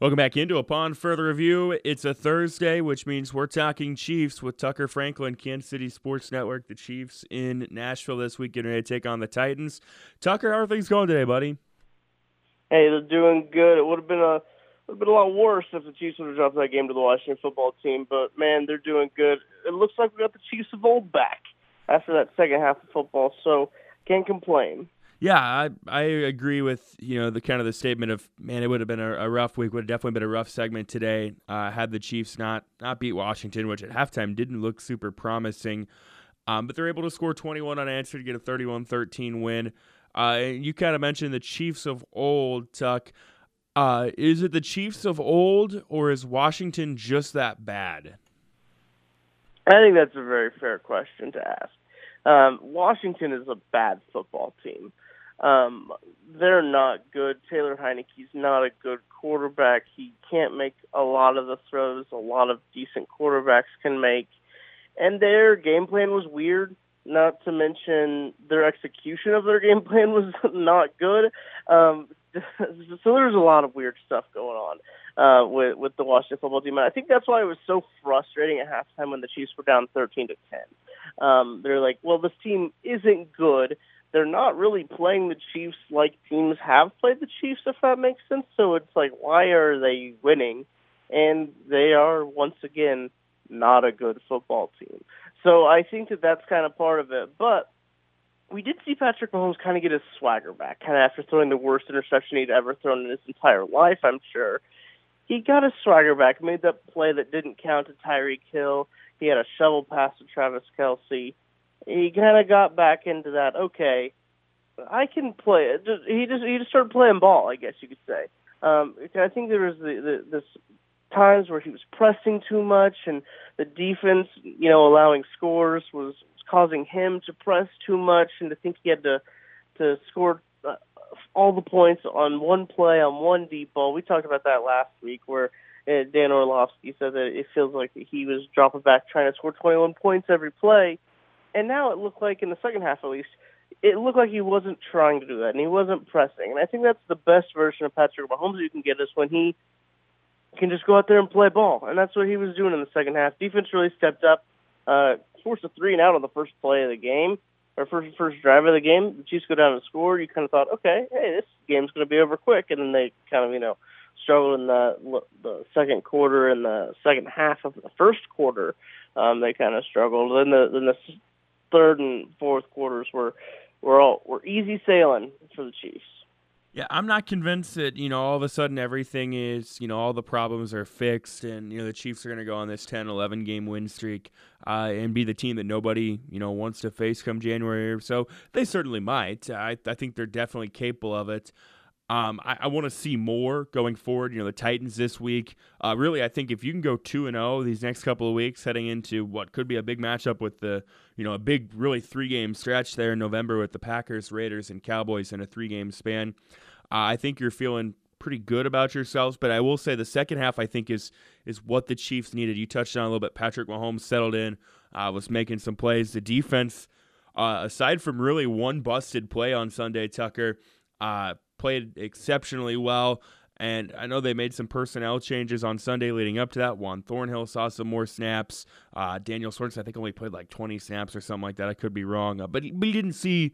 Welcome back into Upon Further Review. It's a Thursday, which means we're talking Chiefs with Tucker Franklin, Kansas City Sports Network. The Chiefs in Nashville this week getting ready to take on the Titans. Tucker, how are things going today, buddy? Hey, they're doing good. It would have been a would have been a lot worse if the Chiefs would have dropped that game to the Washington football team. But man, they're doing good. It looks like we got the Chiefs of old back after that second half of football, so can't complain. Yeah, I I agree with you know the kind of the statement of man, it would have been a, a rough week, would have definitely been a rough segment today. Uh, had the Chiefs not not beat Washington, which at halftime didn't look super promising, um, but they're able to score 21 unanswered to get a 31-13 win. Uh, you kind of mentioned the Chiefs of old, Tuck. Uh, is it the Chiefs of old, or is Washington just that bad? I think that's a very fair question to ask. Um, Washington is a bad football team. Um, they're not good. Taylor Heinicke's not a good quarterback. He can't make a lot of the throws a lot of decent quarterbacks can make. And their game plan was weird. Not to mention their execution of their game plan was not good. Um, so there's a lot of weird stuff going on uh, with with the Washington football team. And I think that's why it was so frustrating at halftime when the Chiefs were down 13 to 10. Um, they're like, well, this team isn't good they're not really playing the Chiefs like teams have played the Chiefs, if that makes sense. So it's like, why are they winning? And they are once again not a good football team. So I think that that's kind of part of it. But we did see Patrick Mahomes kind of get his swagger back, kind of after throwing the worst interception he'd ever thrown in his entire life, I'm sure. He got his swagger back, made that play that didn't count to Tyreek Hill. He had a shovel pass to Travis Kelce he kind of got back into that. Okay, I can play. He just he just started playing ball, I guess you could say. Um, I think there was the, the, this times where he was pressing too much, and the defense, you know, allowing scores was, was causing him to press too much, and to think he had to to score uh, all the points on one play on one deep ball. We talked about that last week, where uh, Dan Orlovsky said that it feels like he was dropping back trying to score 21 points every play and now it looked like in the second half, at least, it looked like he wasn't trying to do that and he wasn't pressing. And I think that's the best version of Patrick Mahomes you can get is when he can just go out there and play ball. And that's what he was doing in the second half. Defense really stepped up, uh, forced a three and out on the first play of the game, or first first drive of the game. The Chiefs go down and score. You kind of thought, okay, hey, this game's going to be over quick. And then they kind of, you know, struggled in the the second quarter and the second half of the first quarter. Um, they kind of struggled. Then the then the third and fourth quarters were were all were easy sailing for the Chiefs. Yeah, I'm not convinced that you know all of a sudden everything is you know all the problems are fixed and you know the Chiefs are going to go on this 10, 11 game win streak uh, and be the team that nobody you know wants to face come January or so. They certainly might. I, I think they're definitely capable of it. Um, I, I want to see more going forward. You know, the Titans this week. Uh, really, I think if you can go two and zero oh these next couple of weeks, heading into what could be a big matchup with the, you know, a big really three game stretch there in November with the Packers, Raiders, and Cowboys in a three game span. Uh, I think you're feeling pretty good about yourselves. But I will say the second half I think is is what the Chiefs needed. You touched on a little bit. Patrick Mahomes settled in, uh, was making some plays. The defense, uh, aside from really one busted play on Sunday, Tucker. Played exceptionally well. And I know they made some personnel changes on Sunday leading up to that. Juan Thornhill saw some more snaps. Uh, Daniel Sorensen, I think, only played like 20 snaps or something like that. I could be wrong. Uh, but, he, but he didn't see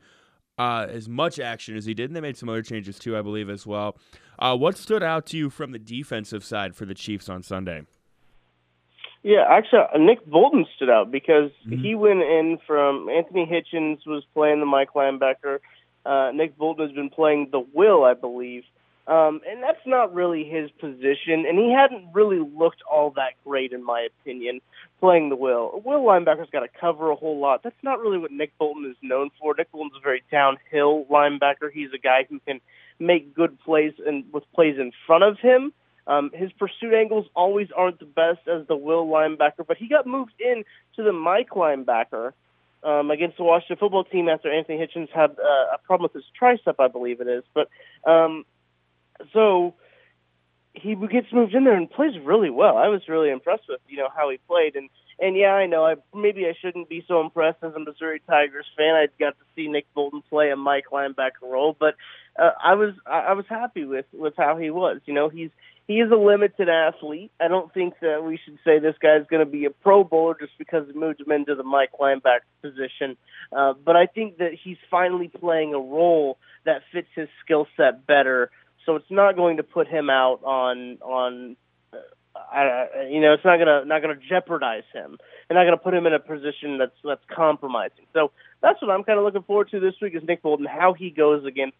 uh, as much action as he did. And they made some other changes too, I believe, as well. Uh, what stood out to you from the defensive side for the Chiefs on Sunday? Yeah, actually, uh, Nick Bolton stood out because mm-hmm. he went in from Anthony Hitchens was playing the Mike linebacker. Uh, Nick Bolton has been playing the will, I believe. Um, and that's not really his position, and he hadn't really looked all that great, in my opinion, playing the will. Will linebacker's got to cover a whole lot. That's not really what Nick Bolton is known for. Nick Bolton's a very downhill linebacker. He's a guy who can make good plays and with plays in front of him. Um, his pursuit angles always aren't the best as the will linebacker, but he got moved in to the Mike linebacker um, against the Washington football team after Anthony Hitchens had uh, a problem with his tricep, I believe it is. But um, so he gets moved in there and plays really well. I was really impressed with you know how he played and. And yeah, I know. I maybe I shouldn't be so impressed as a Missouri Tigers fan. I got to see Nick Bolton play a Mike linebacker role, but uh, I was I, was happy with with how he was. You know, he's he is a limited athlete. I don't think that we should say this guy's going to be a Pro Bowler just because he moved him into the Mike linebacker position. Uh, but I think that he's finally playing a role that fits his skill set better. So it's not going to put him out on on. Uh, I, you know, it's not gonna not gonna jeopardize him, and not gonna put him in a position that's that's compromising. So that's what I'm kind of looking forward to this week is Nick Bolton, how he goes against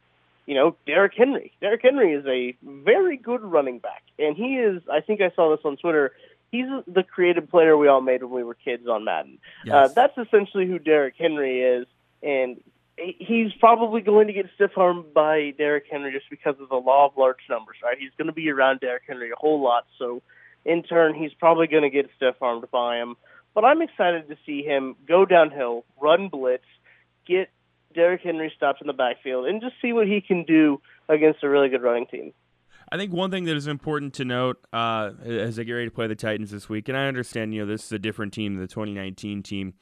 you know, Derrick Henry. Derrick Henry is a very good running back, and he is. I think I saw this on Twitter. He's the creative player we all made when we were kids on Madden. Yes. Uh, that's essentially who Derrick Henry is, and he's probably going to get stiff armed by Derrick Henry just because of the law of large numbers. Right? He's going to be around Derrick Henry a whole lot, so in turn, he's probably going to get stiff armed by him. But I'm excited to see him go downhill, run blitz, get Derrick Henry stops in the backfield and just see what he can do against a really good running team. I think one thing that is important to note uh, as they get ready to play the Titans this week, and I understand you know this is a different team the 2019 team,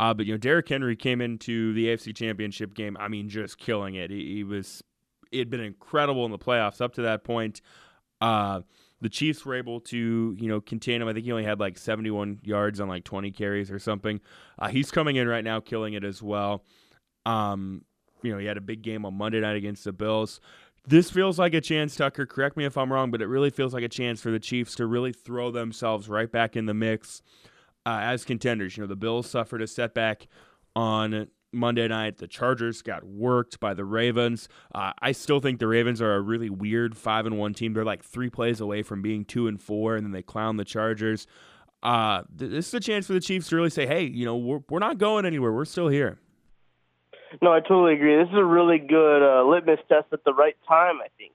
uh, but you know Derrick Henry came into the AFC Championship game. I mean, just killing it. He, he was it had been incredible in the playoffs up to that point. Uh, the Chiefs were able to, you know, contain him. I think he only had like 71 yards on like 20 carries or something. Uh, he's coming in right now, killing it as well. Um, you know, he had a big game on Monday night against the Bills. This feels like a chance, Tucker. Correct me if I'm wrong, but it really feels like a chance for the Chiefs to really throw themselves right back in the mix uh, as contenders. You know, the Bills suffered a setback on Monday night. The Chargers got worked by the Ravens. Uh, I still think the Ravens are a really weird five and one team. They're like three plays away from being two and four, and then they clown the Chargers. Uh, this is a chance for the Chiefs to really say, "Hey, you know, we're we're not going anywhere. We're still here." No, I totally agree. This is a really good uh, litmus test at the right time. I think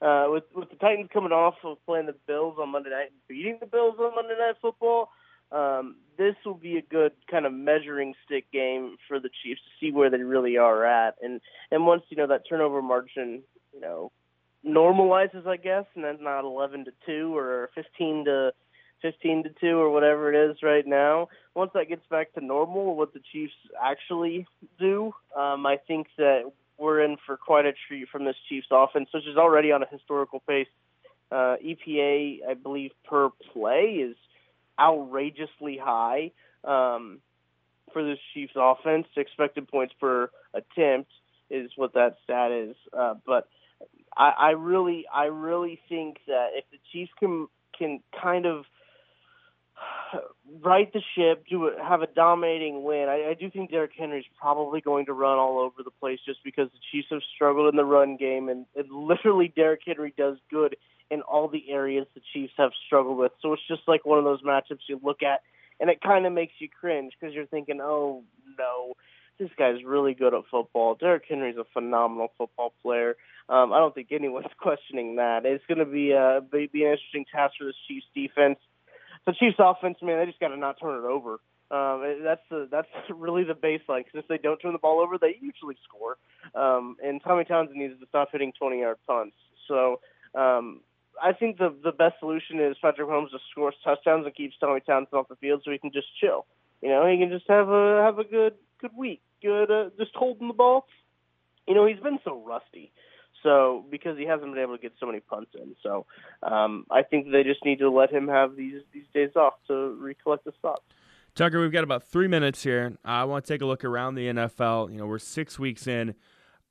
uh, with with the Titans coming off of playing the Bills on Monday night and beating the Bills on Monday Night Football, um, this will be a good kind of measuring stick game for the Chiefs to see where they really are at. And and once you know that turnover margin, you know, normalizes, I guess, and that's not 11 to two or 15 to 15 to 2 or whatever it is right now. Once that gets back to normal, what the Chiefs actually do, um, I think that we're in for quite a treat from this Chiefs offense, which is already on a historical pace. Uh, EPA, I believe, per play is outrageously high um, for this Chiefs offense. Expected points per attempt is what that stat is. Uh, but I, I really, I really think that if the Chiefs can can kind of right the ship, do it, have a dominating win. I, I do think Derrick Henry's probably going to run all over the place just because the Chiefs have struggled in the run game, and, and literally Derrick Henry does good in all the areas the Chiefs have struggled with. So it's just like one of those matchups you look at, and it kind of makes you cringe because you're thinking, oh no, this guy's really good at football. Derrick Henry's a phenomenal football player. Um, I don't think anyone's questioning that. It's going to be a be, be an interesting task for this Chiefs defense the Chiefs' offense, man, they just got to not turn it over. Um, that's the that's really the baseline because if they don't turn the ball over, they usually score. Um, and Tommy Townsend needs to stop hitting 20 yard punts. So um, I think the the best solution is Patrick Mahomes just scores touchdowns and keeps Tommy Townsend off the field so he can just chill. You know, he can just have a have a good good week, good uh, just holding the ball. You know, he's been so rusty. So because he hasn't been able to get so many punts in, so um, I think they just need to let him have these these days off to recollect his thoughts. Tucker, we've got about three minutes here. I want to take a look around the NFL. You know, we're six weeks in.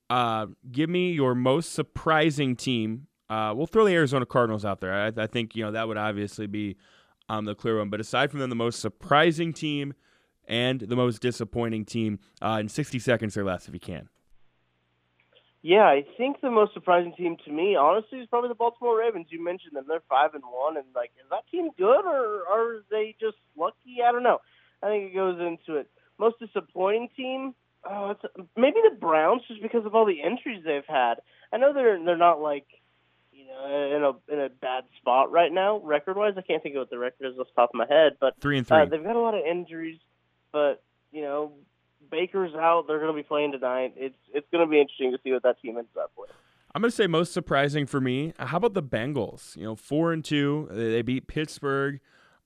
Uh, give me your most surprising team. Uh, we'll throw the Arizona Cardinals out there. I, I think you know that would obviously be um, the clear one. But aside from them, the most surprising team and the most disappointing team uh, in 60 seconds or less, if you can. Yeah, I think the most surprising team to me, honestly, is probably the Baltimore Ravens. You mentioned them; they're five and one, and like, is that team good or are they just lucky? I don't know. I think it goes into it. Most disappointing team, oh, it's maybe the Browns, just because of all the injuries they've had. I know they're they're not like you know in a in a bad spot right now, record wise. I can't think of what the record is off the top of my head, but three and three. Uh, they've got a lot of injuries, but you know Baker's out. They're going to be playing tonight. It's it's going to be interesting to see what that team ends up with. I'm going to say most surprising for me. How about the Bengals? You know, four and two. They beat Pittsburgh.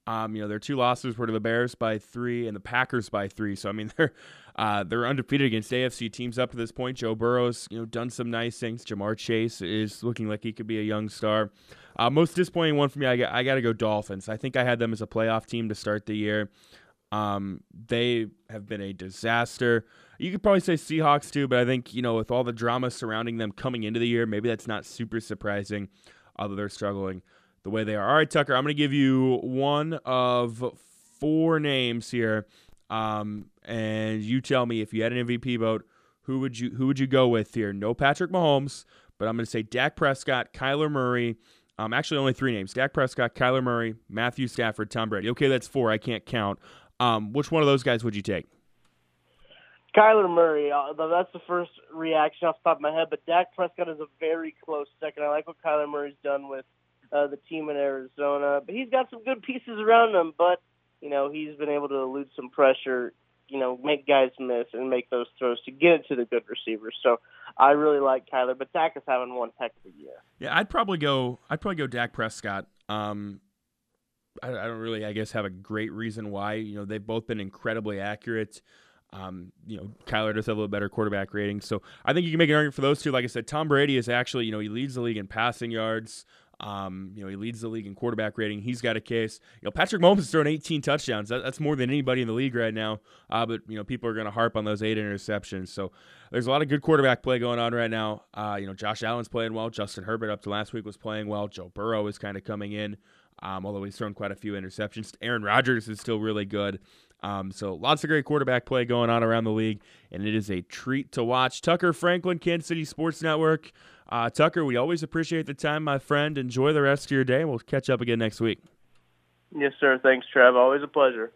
Um, you know, their two losses were to the Bears by three and the Packers by three. So I mean, they're uh, they're undefeated against AFC teams up to this point. Joe Burrow's you know done some nice things. Ja'Marr Chase is looking like he could be a young star. Uh, most disappointing one for me, I got, I got to go Dolphins. I think I had them as a playoff team to start the year. Um, they have been a disaster. You could probably say Seahawks too, but I think you know with all the drama surrounding them coming into the year, maybe that's not super surprising. Although they're struggling the way they are. All right, Tucker, I'm going to give you one of four names here, um, and you tell me if you had an MVP vote, who would you who would you go with here? No Patrick Mahomes, but I'm going to say Dak Prescott, Kyler Murray. Um, actually, only three names: Dak Prescott, Kyler Murray, Matthew Stafford, Tom Brady. Okay, that's four. I can't count. Um, which one of those guys would you take? Kyler Murray. Uh, that's the first reaction off the top of my head, but Dak Prescott is a very close second. I like what Kyler Murray's done with uh, the team in Arizona. But he's got some good pieces around him. But you know, he's been able to elude some pressure. You know, make guys miss and make those throws to get it to the good receivers. So I really like Kyler, but Dak is having one heck of a year. Yeah, I'd probably go. I'd probably go Dak Prescott. Um, I, I don't really, I guess, have a great reason why. You know, they've both been incredibly accurate. Um, you know, Kyler does have a little better quarterback rating, so I think you can make an argument for those two. Like I said, Tom Brady is actually, you know, he leads the league in passing yards. Um, you know, he leads the league in quarterback rating. He's got a case. You know, Patrick Mahomes has thrown 18 touchdowns. That, that's more than anybody in the league right now. Uh, but you know, people are going to harp on those eight interceptions. So there's a lot of good quarterback play going on right now. Uh, you know, Josh Allen's playing well. Justin Herbert up to last week was playing well. Joe Burrow is kind of coming in, um, although he's thrown quite a few interceptions. Aaron Rodgers is still really good. Um, so lots of great quarterback play going on around the league, and it is a treat to watch. Tucker Franklin, Kansas City Sports Network. Uh, Tucker, we always appreciate the time, my friend. Enjoy the rest of your day. We'll catch up again next week. Yes, sir. Thanks, Trev. Always a pleasure.